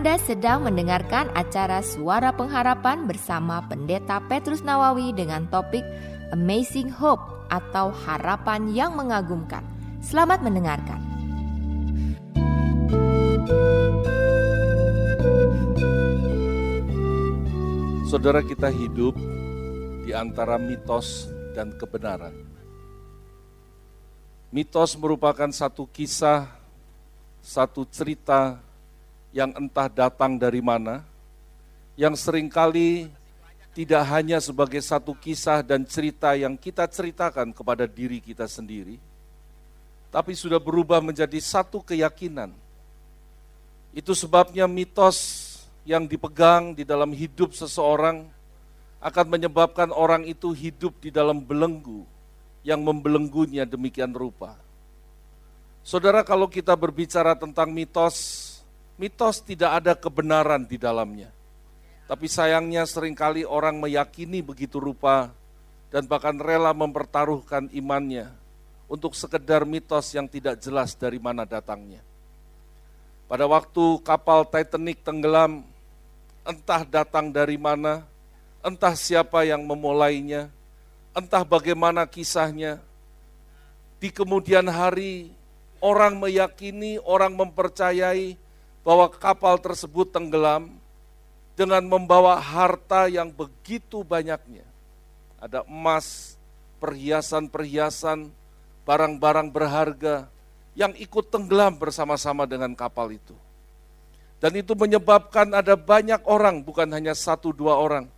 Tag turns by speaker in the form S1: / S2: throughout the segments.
S1: Anda sedang mendengarkan acara Suara Pengharapan bersama Pendeta Petrus Nawawi dengan topik Amazing Hope atau Harapan yang Mengagumkan. Selamat mendengarkan.
S2: Saudara kita hidup di antara mitos dan kebenaran. Mitos merupakan satu kisah, satu cerita yang entah datang dari mana, yang sering kali tidak hanya sebagai satu kisah dan cerita yang kita ceritakan kepada diri kita sendiri, tapi sudah berubah menjadi satu keyakinan. Itu sebabnya mitos yang dipegang di dalam hidup seseorang akan menyebabkan orang itu hidup di dalam belenggu yang membelenggunya demikian rupa. Saudara, kalau kita berbicara tentang mitos, mitos tidak ada kebenaran di dalamnya. Tapi sayangnya sering kali orang meyakini begitu rupa dan bahkan rela mempertaruhkan imannya untuk sekedar mitos yang tidak jelas dari mana datangnya. Pada waktu kapal Titanic tenggelam, entah datang dari mana, entah siapa yang memulainya, entah bagaimana kisahnya. Di kemudian hari, orang meyakini, orang mempercayai bahwa kapal tersebut tenggelam dengan membawa harta yang begitu banyaknya. Ada emas, perhiasan-perhiasan, barang-barang berharga yang ikut tenggelam bersama-sama dengan kapal itu. Dan itu menyebabkan ada banyak orang, bukan hanya satu dua orang,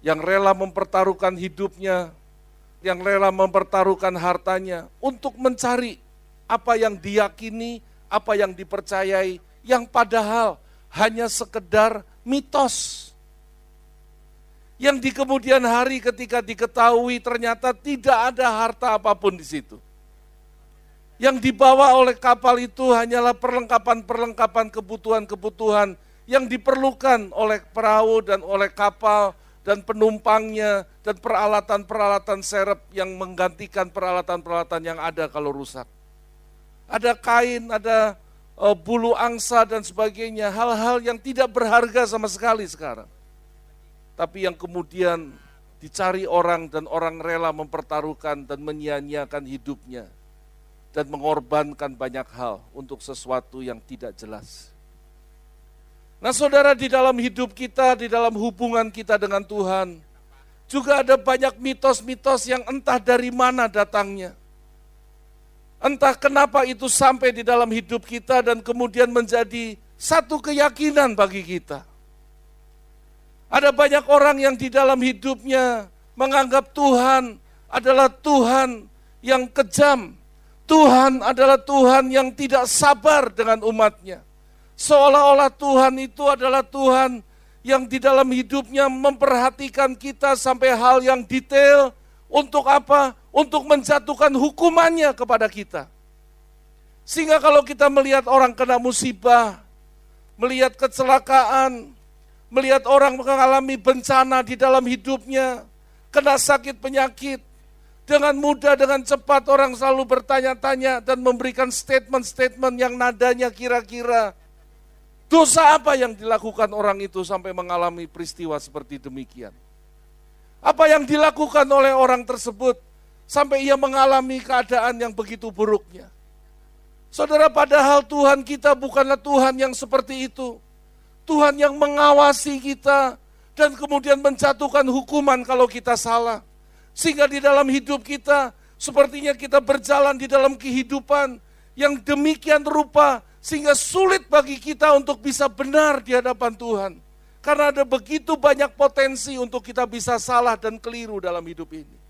S2: yang rela mempertaruhkan hidupnya, yang rela mempertaruhkan hartanya untuk mencari apa yang diyakini, apa yang dipercayai, yang padahal hanya sekedar mitos. Yang di kemudian hari ketika diketahui ternyata tidak ada harta apa pun di situ. Yang dibawa oleh kapal itu hanyalah perlengkapan-perlengkapan kebutuhan-kebutuhan yang diperlukan oleh perahu dan oleh kapal dan penumpangnya dan peralatan-peralatan serep yang menggantikan peralatan-peralatan yang ada kalau rusak. Ada kain, ada bulu angsa dan sebagainya, hal-hal yang tidak berharga sama sekali sekarang. Tapi yang kemudian dicari orang dan orang rela mempertaruhkan dan menyia-nyiakan hidupnya dan mengorbankan banyak hal untuk sesuatu yang tidak jelas. Nah saudara di dalam hidup kita, di dalam hubungan kita dengan Tuhan, juga ada banyak mitos-mitos yang entah dari mana datangnya Entah kenapa itu sampai di dalam hidup kita dan kemudian menjadi satu keyakinan bagi kita. Ada banyak orang yang di dalam hidupnya menganggap Tuhan adalah Tuhan yang kejam. Tuhan adalah Tuhan yang tidak sabar dengan umatnya. Seolah-olah Tuhan itu adalah Tuhan yang di dalam hidupnya memperhatikan kita sampai hal yang detail. Untuk apa? Untuk menjatuhkan hukumannya kepada kita. Sehingga kalau kita melihat orang kena musibah, melihat kecelakaan, melihat orang mengalami bencana di dalam hidupnya, kena sakit penyakit, dengan mudah, dengan cepat orang selalu bertanya-tanya dan memberikan statement-statement yang nadanya kira-kira dosa apa yang dilakukan orang itu sampai mengalami peristiwa seperti demikian. Apa yang dilakukan oleh orang tersebut sampai ia mengalami keadaan yang begitu buruknya. Saudara, padahal Tuhan kita bukanlah Tuhan yang seperti itu. Tuhan yang mengawasi kita dan kemudian menjatuhkan hukuman kalau kita salah. Sehingga di dalam hidup kita, sepertinya kita berjalan di dalam kehidupan yang demikian rupa, sehingga sulit bagi kita untuk bisa benar di hadapan Tuhan. Karena ada begitu banyak potensi untuk kita bisa salah dan keliru dalam hidup ini.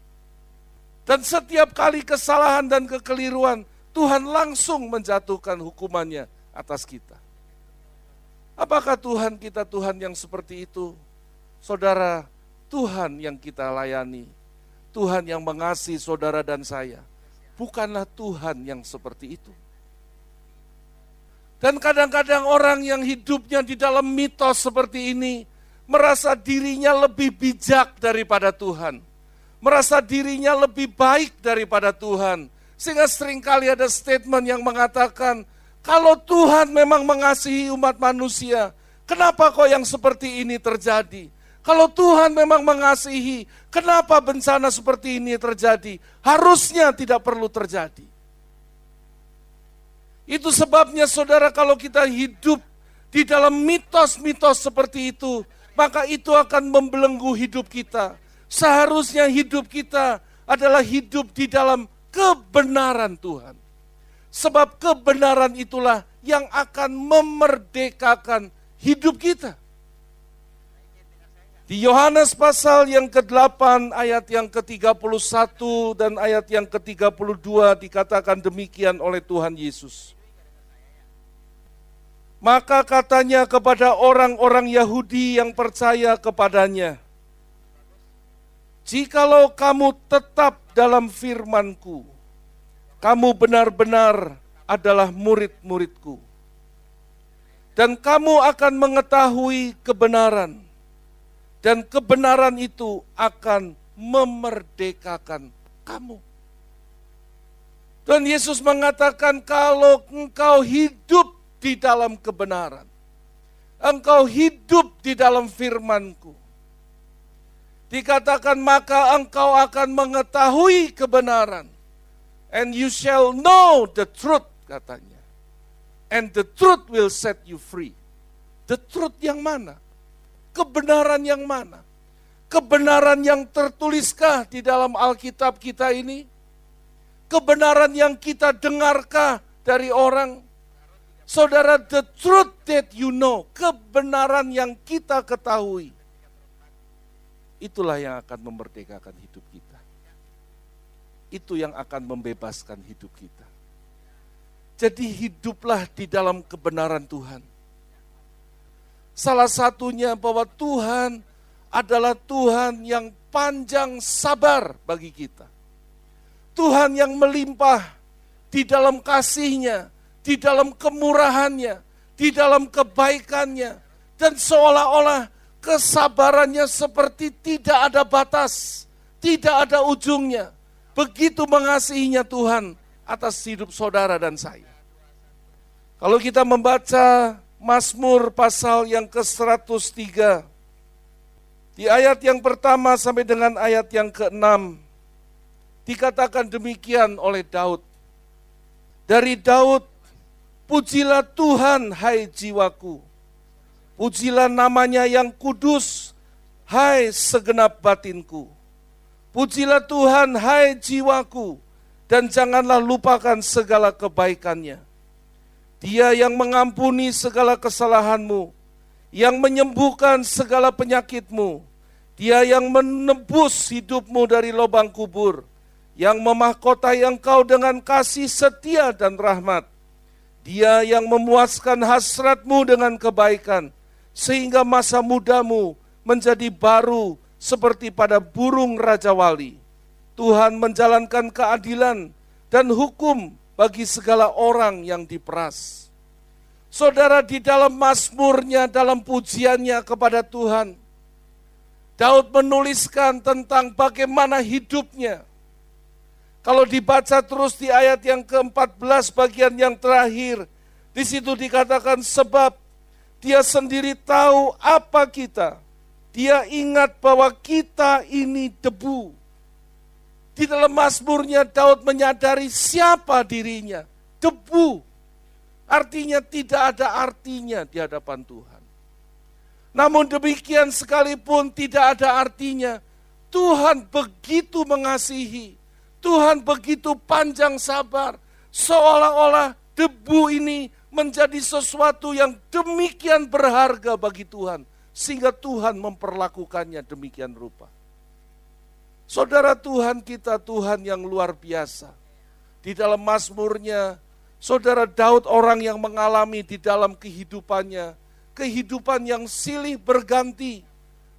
S2: Dan setiap kali kesalahan dan kekeliruan, Tuhan langsung menjatuhkan hukumannya atas kita. Apakah Tuhan kita Tuhan yang seperti itu? Saudara, Tuhan yang kita layani, Tuhan yang mengasihi saudara dan saya, bukanlah Tuhan yang seperti itu. Dan kadang-kadang orang yang hidupnya di dalam mitos seperti ini, merasa dirinya lebih bijak daripada Tuhan merasa dirinya lebih baik daripada Tuhan. Sehingga sering kali ada statement yang mengatakan, Kalau Tuhan memang mengasihi umat manusia, kenapa kok yang seperti ini terjadi? Kalau Tuhan memang mengasihi, kenapa bencana seperti ini terjadi? Harusnya tidak perlu terjadi. Itu sebabnya saudara kalau kita hidup di dalam mitos-mitos seperti itu, maka itu akan membelenggu hidup kita. Seharusnya hidup kita adalah hidup di dalam kebenaran Tuhan. Sebab kebenaran itulah yang akan memerdekakan hidup kita. Di Yohanes pasal yang ke-8 ayat yang ke-31 dan ayat yang ke-32 dikatakan demikian oleh Tuhan Yesus. Maka katanya kepada orang-orang Yahudi yang percaya kepadanya, Jikalau kamu tetap dalam firmanku, kamu benar-benar adalah murid-muridku. Dan kamu akan mengetahui kebenaran. Dan kebenaran itu akan memerdekakan kamu. Dan Yesus mengatakan kalau engkau hidup di dalam kebenaran. Engkau hidup di dalam firmanku. Dikatakan maka engkau akan mengetahui kebenaran and you shall know the truth katanya. And the truth will set you free. The truth yang mana? Kebenaran yang mana? Kebenaran yang tertuliskah di dalam Alkitab kita ini? Kebenaran yang kita dengarkah dari orang? Saudara, the truth that you know, kebenaran yang kita ketahui, itulah yang akan memerdekakan hidup kita itu yang akan membebaskan hidup kita. Jadi hiduplah di dalam kebenaran Tuhan. Salah satunya bahwa Tuhan adalah Tuhan yang panjang sabar bagi kita. Tuhan yang melimpah di dalam kasihnya, di dalam kemurahannya, di dalam kebaikannya. Dan seolah-olah kesabarannya seperti tidak ada batas, tidak ada ujungnya Begitu mengasihinya Tuhan atas hidup saudara dan saya. Kalau kita membaca Mazmur pasal yang ke-103, di ayat yang pertama sampai dengan ayat yang ke-6, dikatakan demikian oleh Daud. Dari Daud, pujilah Tuhan hai jiwaku, pujilah namanya yang kudus, hai segenap batinku. Pujilah Tuhan, hai jiwaku, dan janganlah lupakan segala kebaikannya. Dia yang mengampuni segala kesalahanmu, yang menyembuhkan segala penyakitmu, dia yang menebus hidupmu dari lubang kubur, yang memahkotai engkau dengan kasih setia dan rahmat. Dia yang memuaskan hasratmu dengan kebaikan, sehingga masa mudamu menjadi baru seperti pada burung Raja Wali. Tuhan menjalankan keadilan dan hukum bagi segala orang yang diperas. Saudara di dalam Mazmurnya, dalam pujiannya kepada Tuhan, Daud menuliskan tentang bagaimana hidupnya. Kalau dibaca terus di ayat yang ke-14 bagian yang terakhir, di situ dikatakan sebab dia sendiri tahu apa kita dia ingat bahwa kita ini debu. Di dalam Mazmurnya Daud menyadari siapa dirinya. Debu. Artinya tidak ada artinya di hadapan Tuhan. Namun demikian sekalipun tidak ada artinya, Tuhan begitu mengasihi, Tuhan begitu panjang sabar, seolah-olah debu ini menjadi sesuatu yang demikian berharga bagi Tuhan sehingga Tuhan memperlakukannya demikian rupa. Saudara Tuhan kita Tuhan yang luar biasa. Di dalam Mazmurnya, saudara Daud orang yang mengalami di dalam kehidupannya, kehidupan yang silih berganti,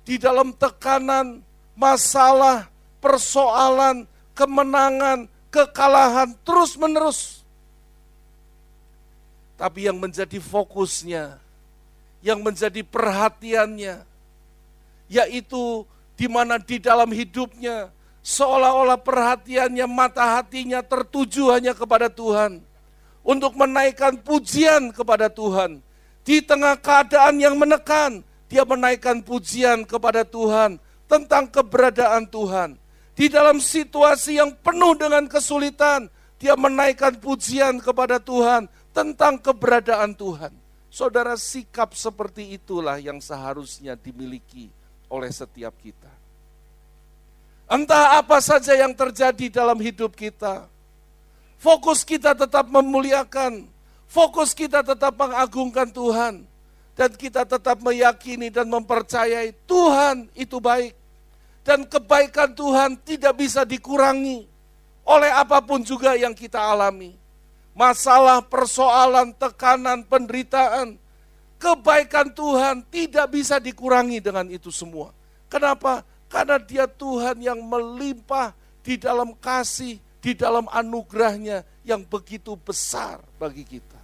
S2: di dalam tekanan, masalah, persoalan, kemenangan, kekalahan terus menerus. Tapi yang menjadi fokusnya yang menjadi perhatiannya, yaitu di mana di dalam hidupnya seolah-olah perhatiannya, mata hatinya tertuju hanya kepada Tuhan. untuk menaikkan pujian kepada Tuhan. Di tengah keadaan yang menekan, dia menaikkan pujian kepada Tuhan tentang keberadaan Tuhan. Di dalam situasi yang penuh dengan kesulitan, dia menaikkan pujian kepada Tuhan tentang keberadaan Tuhan. Saudara, sikap seperti itulah yang seharusnya dimiliki oleh setiap kita. Entah apa saja yang terjadi dalam hidup kita, fokus kita tetap memuliakan, fokus kita tetap mengagungkan Tuhan, dan kita tetap meyakini dan mempercayai Tuhan itu baik, dan kebaikan Tuhan tidak bisa dikurangi oleh apa pun juga yang kita alami masalah, persoalan, tekanan, penderitaan, kebaikan Tuhan tidak bisa dikurangi dengan itu semua. Kenapa? Karena dia Tuhan yang melimpah di dalam kasih, di dalam anugerahnya yang begitu besar bagi kita.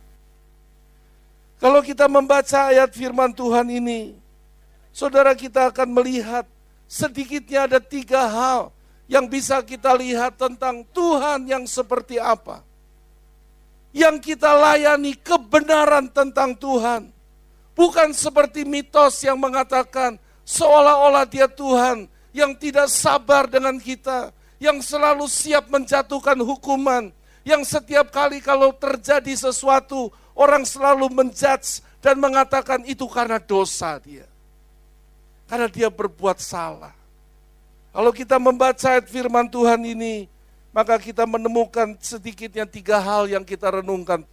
S2: Kalau kita membaca ayat firman Tuhan ini, saudara kita akan melihat sedikitnya ada tiga hal yang bisa kita lihat tentang Tuhan yang seperti apa yang kita layani kebenaran tentang Tuhan. Bukan seperti mitos yang mengatakan seolah-olah dia Tuhan yang tidak sabar dengan kita, yang selalu siap menjatuhkan hukuman, yang setiap kali kalau terjadi sesuatu, orang selalu menjudge dan mengatakan itu karena dosa dia. Karena dia berbuat salah. Kalau kita membaca ayat firman Tuhan ini, maka kita menemukan sedikitnya tiga hal yang kita renungkan.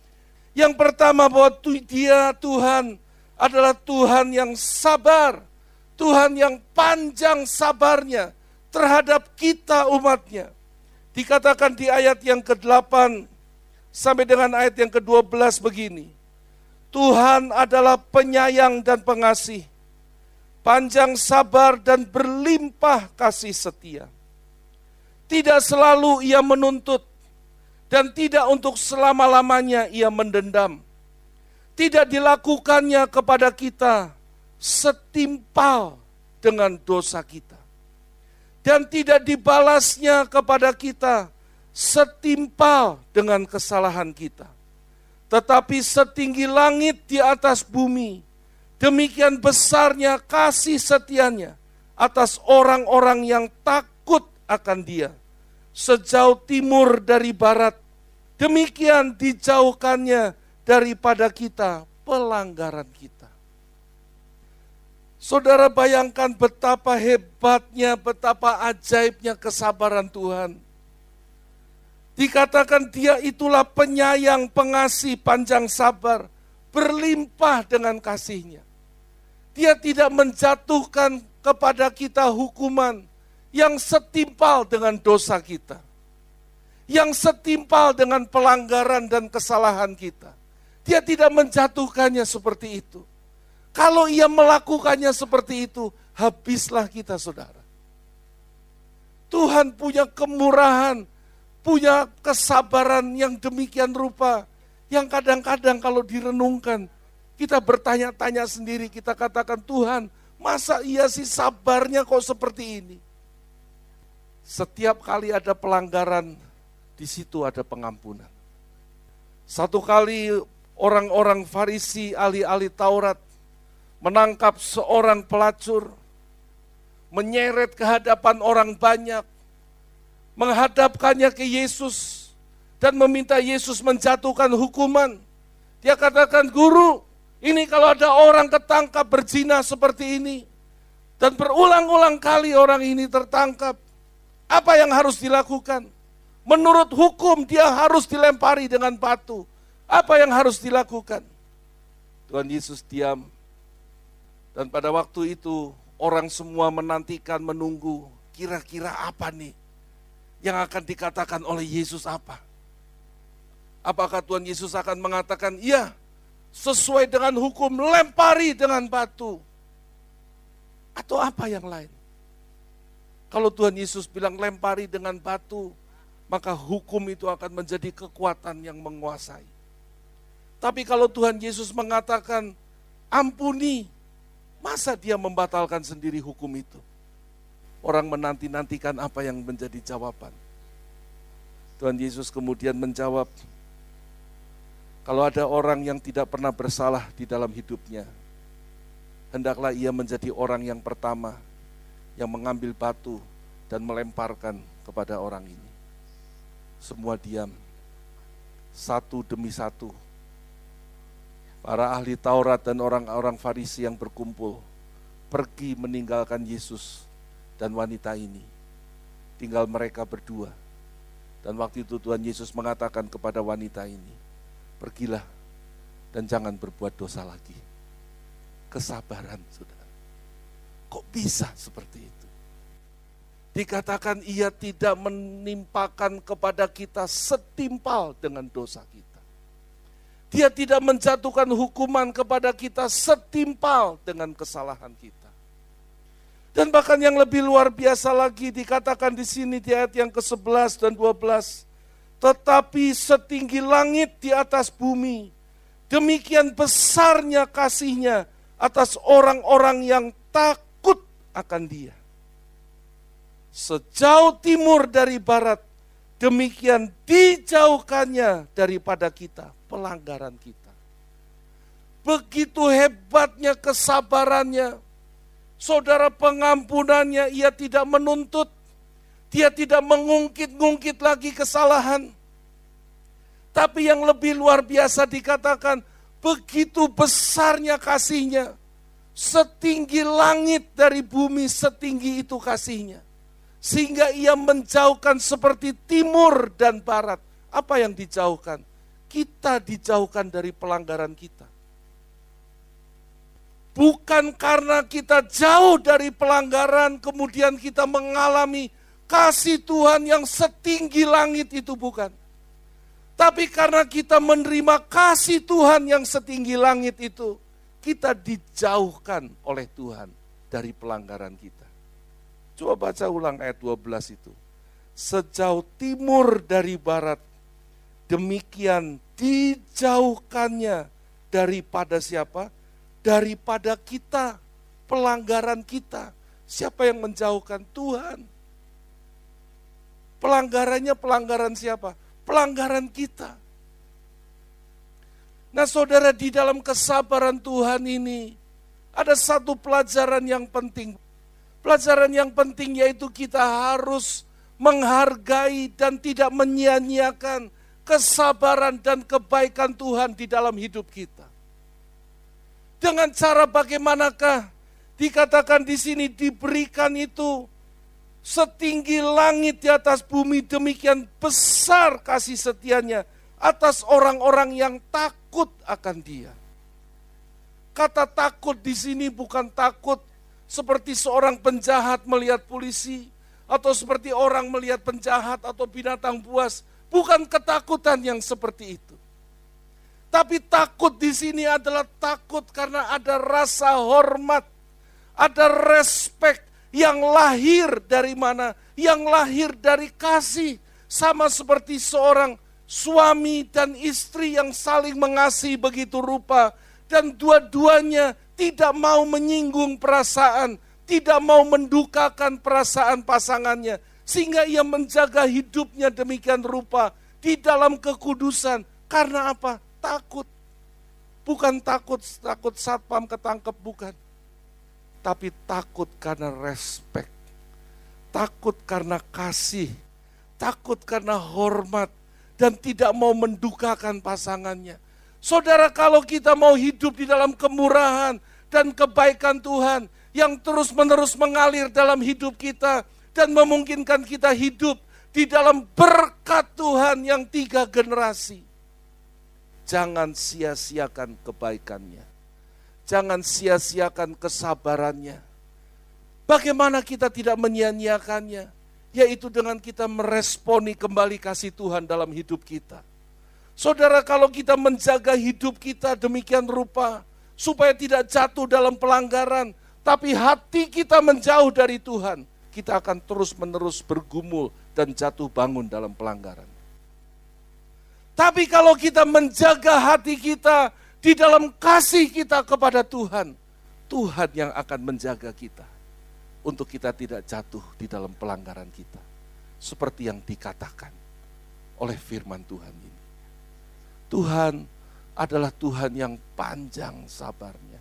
S2: Yang pertama bahwa dia Tuhan adalah Tuhan yang sabar, Tuhan yang panjang sabarnya terhadap kita umatnya. Dikatakan di ayat yang ke-8 sampai dengan ayat yang ke-12 begini. Tuhan adalah penyayang dan pengasih, panjang sabar dan berlimpah kasih setia tidak selalu ia menuntut dan tidak untuk selama-lamanya ia mendendam. Tidak dilakukannya kepada kita setimpal dengan dosa kita. Dan tidak dibalasnya kepada kita setimpal dengan kesalahan kita. Tetapi setinggi langit di atas bumi, demikian besarnya kasih setianya atas orang-orang yang takut akan dia sejauh timur dari barat. Demikian dijauhkannya daripada kita pelanggaran kita. Saudara bayangkan betapa hebatnya, betapa ajaibnya kesabaran Tuhan. Dikatakan dia itulah penyayang, pengasih, panjang sabar, berlimpah dengan kasihnya. Dia tidak menjatuhkan kepada kita hukuman, yang setimpal dengan dosa kita, yang setimpal dengan pelanggaran dan kesalahan kita. Dia tidak menjatuhkannya seperti itu. Kalau ia melakukannya seperti itu, habislah kita saudara. Tuhan punya kemurahan, punya kesabaran yang demikian rupa, yang kadang-kadang kalau direnungkan, kita bertanya-tanya sendiri, kita katakan Tuhan, masa iya sih sabarnya kok seperti ini? Setiap kali ada pelanggaran, di situ ada pengampunan. Satu kali orang-orang Farisi, ahli-ahli Taurat, menangkap seorang pelacur, menyeret ke hadapan orang banyak, menghadapkannya ke Yesus, dan meminta Yesus menjatuhkan hukuman. Dia katakan, guru, ini kalau ada orang ketangkap berzina seperti ini, dan berulang-ulang kali orang ini tertangkap, apa yang harus dilakukan? Menurut hukum dia harus dilempari dengan batu. Apa yang harus dilakukan? Tuhan Yesus diam. Dan pada waktu itu orang semua menantikan menunggu kira-kira apa nih yang akan dikatakan oleh Yesus apa? Apakah Tuhan Yesus akan mengatakan, iya sesuai dengan hukum lempari dengan batu? Atau apa yang lain? Kalau Tuhan Yesus bilang lempari dengan batu, maka hukum itu akan menjadi kekuatan yang menguasai. Tapi kalau Tuhan Yesus mengatakan ampuni, masa dia membatalkan sendiri hukum itu? Orang menanti-nantikan apa yang menjadi jawaban. Tuhan Yesus kemudian menjawab, Kalau ada orang yang tidak pernah bersalah di dalam hidupnya, hendaklah ia menjadi orang yang pertama yang mengambil batu dan melemparkan kepada orang ini. Semua diam, satu demi satu. Para ahli Taurat dan orang-orang Farisi yang berkumpul pergi meninggalkan Yesus dan wanita ini. Tinggal mereka berdua. Dan waktu itu Tuhan Yesus mengatakan kepada wanita ini, pergilah dan jangan berbuat dosa lagi. Kesabaran, saudara. Kok bisa seperti itu? Dikatakan ia tidak menimpakan kepada kita setimpal dengan dosa kita. Dia tidak menjatuhkan hukuman kepada kita setimpal dengan kesalahan kita. Dan bahkan yang lebih luar biasa lagi dikatakan di sini di ayat yang ke-11 dan 12 tetapi setinggi langit di atas bumi. Demikian besarnya kasihnya atas orang-orang yang takut akan dia. Sejauh timur dari barat, demikian dijauhkannya daripada kita, pelanggaran kita. Begitu hebatnya kesabarannya, saudara pengampunannya, ia tidak menuntut, dia tidak mengungkit-ungkit lagi kesalahan. Tapi yang lebih luar biasa dikatakan, begitu besarnya kasihnya. Setinggi langit dari bumi, setinggi itu kasihnya. Sehingga ia menjauhkan seperti timur dan barat. Apa yang dijauhkan? Kita dijauhkan dari pelanggaran kita. Bukan karena kita jauh dari pelanggaran, kemudian kita mengalami kasih Tuhan yang setinggi langit itu bukan. Tapi karena kita menerima kasih Tuhan yang setinggi langit itu, kita dijauhkan oleh Tuhan dari pelanggaran kita. Coba baca ulang ayat 12 itu. Sejauh timur dari barat, demikian dijauhkannya daripada siapa? Daripada kita, pelanggaran kita. Siapa yang menjauhkan? Tuhan. Pelanggarannya pelanggaran siapa? Pelanggaran kita. Nah saudara di dalam kesabaran Tuhan ini ada satu pelajaran yang penting. Pelajaran yang penting yaitu kita harus menghargai dan tidak menyia-nyiakan kesabaran dan kebaikan Tuhan di dalam hidup kita. Dengan cara bagaimanakah dikatakan di sini diberikan itu setinggi langit di atas bumi, demikian besar kasih setianya atas orang-orang yang takut akan dia. Kata takut di sini bukan takut seperti seorang penjahat melihat polisi, atau seperti orang melihat penjahat atau binatang buas. Bukan ketakutan yang seperti itu. Tapi takut di sini adalah takut karena ada rasa hormat, ada respect, yang lahir dari mana? Yang lahir dari kasih. Sama seperti seorang suami dan istri yang saling mengasihi begitu rupa. Dan dua-duanya tidak mau menyinggung perasaan, tidak mau mendukakan perasaan pasangannya. Sehingga ia menjaga hidupnya demikian rupa di dalam kekudusan. Karena apa? Takut. Bukan takut, takut satpam ketangkep, bukan tapi takut karena respect, takut karena kasih, takut karena hormat, dan tidak mau mendukakan pasangannya. Saudara, kalau kita mau hidup di dalam kemurahan dan kebaikan Tuhan yang terus-menerus mengalir dalam hidup kita dan memungkinkan kita hidup di dalam berkat Tuhan yang tiga generasi. Jangan sia-siakan kebaikannya Jangan sia-siakan kesabarannya. Bagaimana kita tidak menyia-nyiakannya? Yaitu dengan kita meresponi kembali kasih Tuhan dalam hidup kita. Saudara, kalau kita menjaga hidup kita demikian rupa, supaya tidak jatuh dalam pelanggaran, tapi hati kita menjauh dari Tuhan, kita akan terus-menerus bergumul dan jatuh bangun dalam pelanggaran. Tapi kalau kita menjaga hati kita di dalam kasih kita kepada Tuhan, Tuhan yang akan menjaga kita untuk kita tidak jatuh di dalam pelanggaran kita. Seperti yang dikatakan oleh firman Tuhan ini. Tuhan adalah Tuhan yang panjang sabarnya.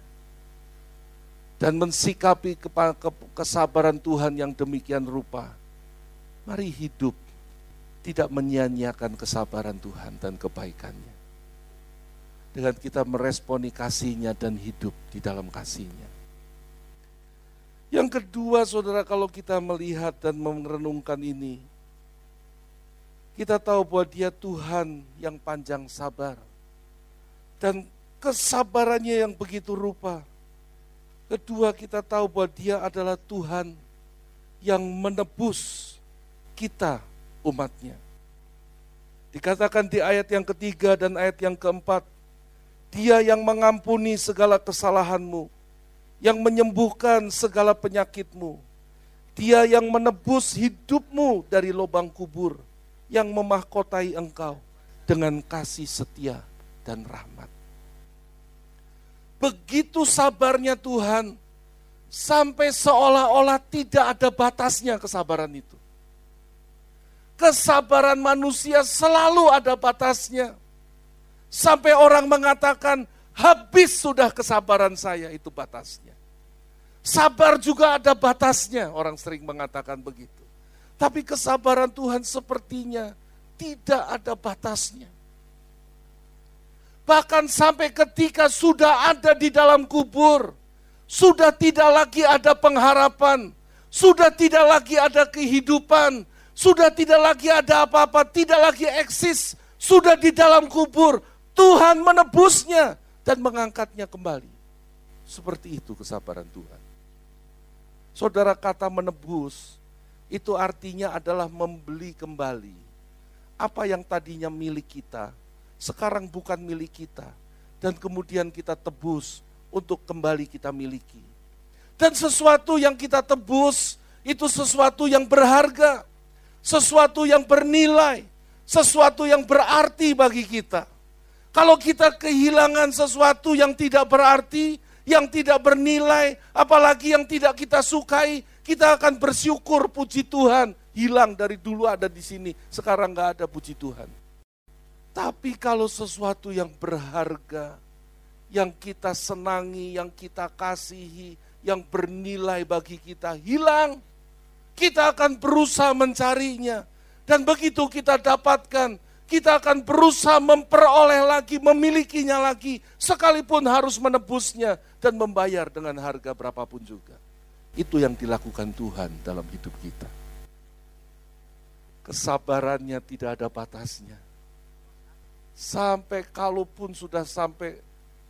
S2: Dan mensikapi kesabaran Tuhan yang demikian rupa, mari hidup tidak menyia-nyiakan kesabaran Tuhan dan kebaikannya. Dengan kita meresponi kasihnya dan hidup di dalam kasihnya. Yang kedua saudara kalau kita melihat dan merenungkan ini, kita tahu bahwa dia Tuhan yang panjang sabar. Dan kesabarannya yang begitu rupa. Kedua kita tahu bahwa dia adalah Tuhan yang menebus kita umatnya. Dikatakan di ayat yang ketiga dan ayat yang keempat, dia yang mengampuni segala kesalahanmu, yang menyembuhkan segala penyakitmu. Dia yang menebus hidupmu dari lubang kubur, yang memahkotai engkau dengan kasih setia dan rahmat. Begitu sabarnya Tuhan, sampai seolah-olah tidak ada batasnya kesabaran itu. Kesabaran manusia selalu ada batasnya. Sampai orang mengatakan, habis sudah kesabaran saya, itu batasnya. Sabar juga ada batasnya, orang sering mengatakan begitu. Tapi kesabaran Tuhan sepertinya tidak ada batasnya. Bahkan sampai ketika sudah ada di dalam kubur, sudah tidak lagi ada pengharapan, sudah tidak lagi ada kehidupan, sudah tidak lagi ada apa-apa, tidak lagi eksis, sudah di dalam kubur. Tuhan menebusnya dan mengangkatnya kembali. Seperti itu kesabaran Tuhan. Saudara kata menebus, itu artinya adalah membeli kembali. Apa yang tadinya milik kita, sekarang bukan milik kita. Dan kemudian kita tebus untuk kembali kita miliki. Dan sesuatu yang kita tebus, itu sesuatu yang berharga. Sesuatu yang bernilai. Sesuatu yang berarti bagi kita. Kalau kita kehilangan sesuatu yang tidak berarti, yang tidak bernilai, apalagi yang tidak kita sukai, kita akan bersyukur puji Tuhan. Hilang dari dulu ada di sini, sekarang nggak ada puji Tuhan. Tapi kalau sesuatu yang berharga, yang kita senangi, yang kita kasihi, yang bernilai bagi kita hilang, kita akan berusaha mencarinya. Dan begitu kita dapatkan, kita akan berusaha memperoleh lagi, memilikinya lagi, sekalipun harus menebusnya dan membayar dengan harga berapapun juga. Itu yang dilakukan Tuhan dalam hidup kita. Kesabarannya tidak ada batasnya. Sampai kalaupun sudah sampai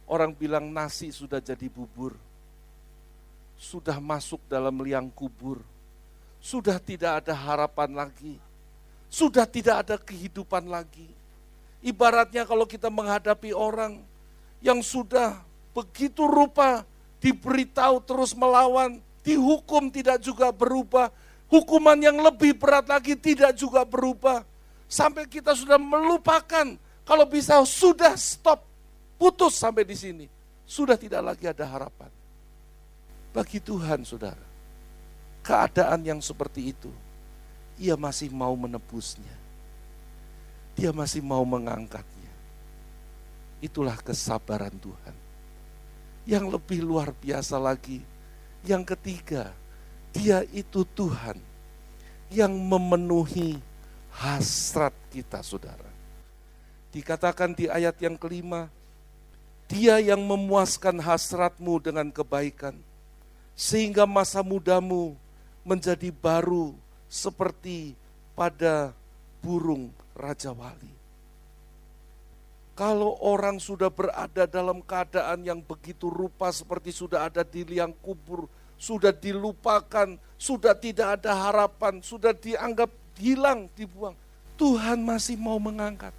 S2: orang bilang nasi sudah jadi bubur, sudah masuk dalam liang kubur, sudah tidak ada harapan lagi sudah tidak ada kehidupan lagi. Ibaratnya kalau kita menghadapi orang yang sudah begitu rupa diberitahu terus melawan, dihukum tidak juga berubah, hukuman yang lebih berat lagi tidak juga berubah. Sampai kita sudah melupakan, kalau bisa sudah stop, putus sampai di sini. Sudah tidak lagi ada harapan. Bagi Tuhan saudara, keadaan yang seperti itu ia masih mau menebusnya. Dia masih mau mengangkatnya. Itulah kesabaran Tuhan. Yang lebih luar biasa lagi, yang ketiga, Dia itu Tuhan yang memenuhi hasrat kita, saudara. Dikatakan di ayat yang kelima, Dia yang memuaskan hasratmu dengan kebaikan, sehingga masa mudamu menjadi baru seperti pada burung Raja Wali. Kalau orang sudah berada dalam keadaan yang begitu rupa seperti sudah ada di liang kubur, sudah dilupakan, sudah tidak ada harapan, sudah dianggap hilang, dibuang. Tuhan masih mau mengangkat.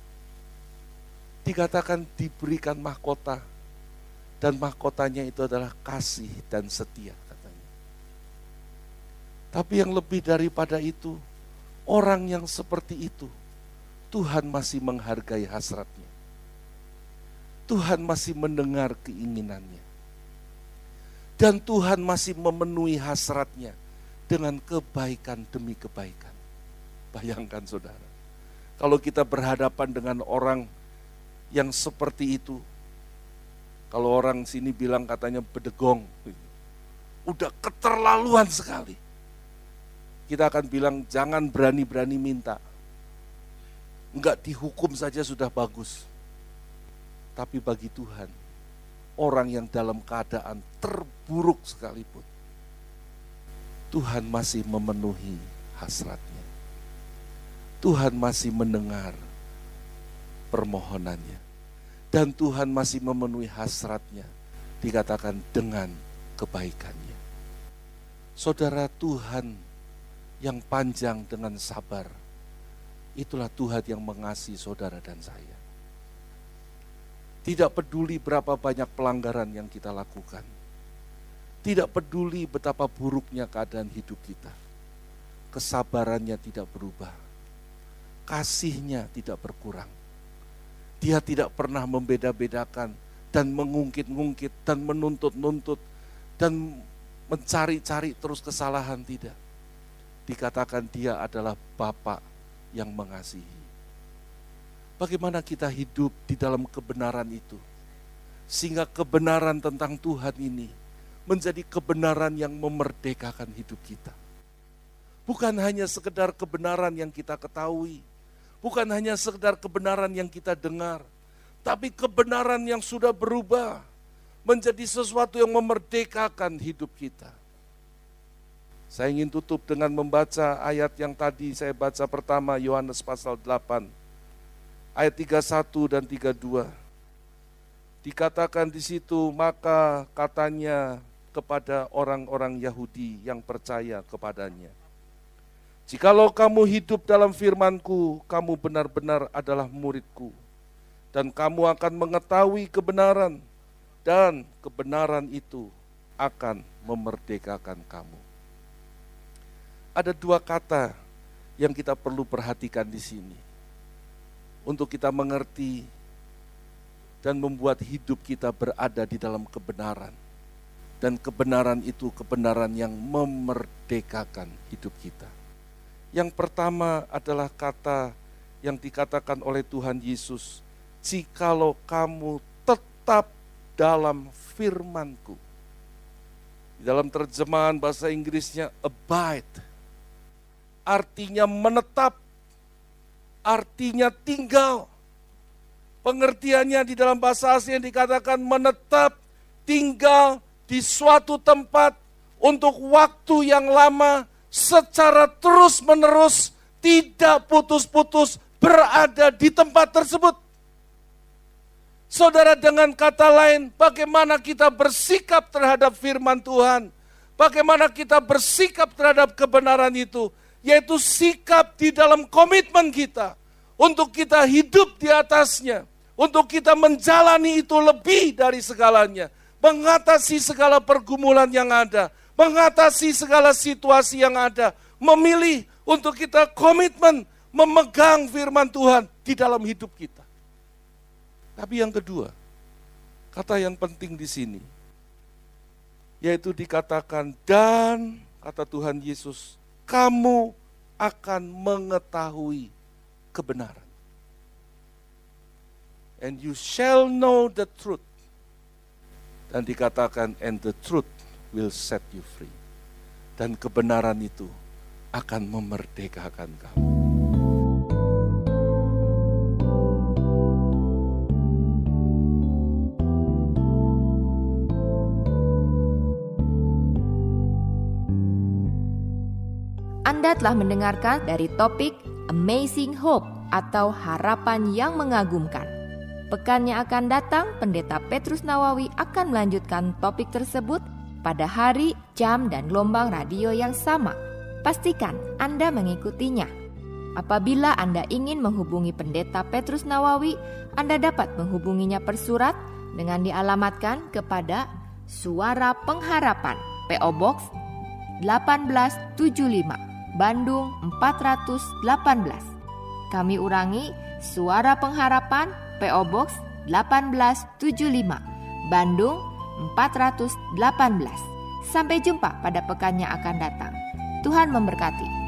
S2: Dikatakan diberikan mahkota, dan mahkotanya itu adalah kasih dan setia. Tapi yang lebih daripada itu, orang yang seperti itu, Tuhan masih menghargai hasratnya. Tuhan masih mendengar keinginannya. Dan Tuhan masih memenuhi hasratnya dengan kebaikan demi kebaikan. Bayangkan saudara, kalau kita berhadapan dengan orang yang seperti itu, Kalau orang sini bilang katanya bedegong. Udah keterlaluan sekali. Kita akan bilang jangan berani-berani minta. Enggak dihukum saja sudah bagus. Tapi bagi Tuhan, orang yang dalam keadaan terburuk sekalipun, Tuhan masih memenuhi hasratnya. Tuhan masih mendengar permohonannya. Dan Tuhan masih memenuhi hasratnya, dikatakan dengan kebaikannya. Saudara Tuhan yang panjang dengan sabar, itulah Tuhan yang mengasihi saudara dan saya. Tidak peduli berapa banyak pelanggaran yang kita lakukan. Tidak peduli betapa buruknya keadaan hidup kita. Kesabarannya tidak berubah. Kasihnya tidak berkurang dia tidak pernah membeda-bedakan dan mengungkit-ungkit dan menuntut-nuntut dan mencari-cari terus kesalahan tidak. Dikatakan dia adalah Bapak yang mengasihi. Bagaimana kita hidup di dalam kebenaran itu? Sehingga kebenaran tentang Tuhan ini menjadi kebenaran yang memerdekakan hidup kita. Bukan hanya sekedar kebenaran yang kita ketahui, bukan hanya sekedar kebenaran yang kita dengar, tapi kebenaran yang sudah berubah menjadi sesuatu yang memerdekakan hidup kita. Saya ingin tutup dengan membaca ayat yang tadi saya baca pertama Yohanes pasal 8 ayat 31 dan 32. Dikatakan di situ maka katanya kepada orang-orang Yahudi yang percaya kepadanya Jikalau kamu hidup dalam firmanku, kamu benar-benar adalah muridku. Dan kamu akan mengetahui kebenaran, dan kebenaran itu akan memerdekakan kamu. Ada dua kata yang kita perlu perhatikan di sini. Untuk kita mengerti dan membuat hidup kita berada di dalam kebenaran. Dan kebenaran itu kebenaran yang memerdekakan hidup kita yang pertama adalah kata yang dikatakan oleh Tuhan Yesus, "Jikalau kamu tetap dalam firman-Ku." Di dalam terjemahan bahasa Inggrisnya abide. Artinya menetap, artinya tinggal. Pengertiannya di dalam bahasa asli yang dikatakan menetap, tinggal di suatu tempat untuk waktu yang lama secara terus-menerus, tidak putus-putus berada di tempat tersebut. Saudara dengan kata lain, bagaimana kita bersikap terhadap firman Tuhan? Bagaimana kita bersikap terhadap kebenaran itu? Yaitu sikap di dalam komitmen kita. Untuk kita hidup di atasnya. Untuk kita menjalani itu lebih dari segalanya. Mengatasi segala pergumulan yang ada mengatasi segala situasi yang ada, memilih untuk kita komitmen memegang firman Tuhan di dalam hidup kita. Tapi yang kedua, kata yang penting di sini, yaitu dikatakan dan kata Tuhan Yesus, kamu akan mengetahui kebenaran. And you shall know the truth. Dan dikatakan and the truth will set you free. Dan kebenaran itu akan memerdekakan kamu.
S1: Anda telah mendengarkan dari topik Amazing Hope atau harapan yang mengagumkan. Pekan yang akan datang, Pendeta Petrus Nawawi akan melanjutkan topik tersebut pada hari, jam, dan gelombang radio yang sama. Pastikan Anda mengikutinya. Apabila Anda ingin menghubungi Pendeta Petrus Nawawi, Anda dapat menghubunginya per surat dengan dialamatkan kepada Suara Pengharapan, PO Box 1875, Bandung 418. Kami ulangi, Suara Pengharapan, PO Box 1875, Bandung 418. Sampai jumpa pada pekan yang akan datang. Tuhan memberkati.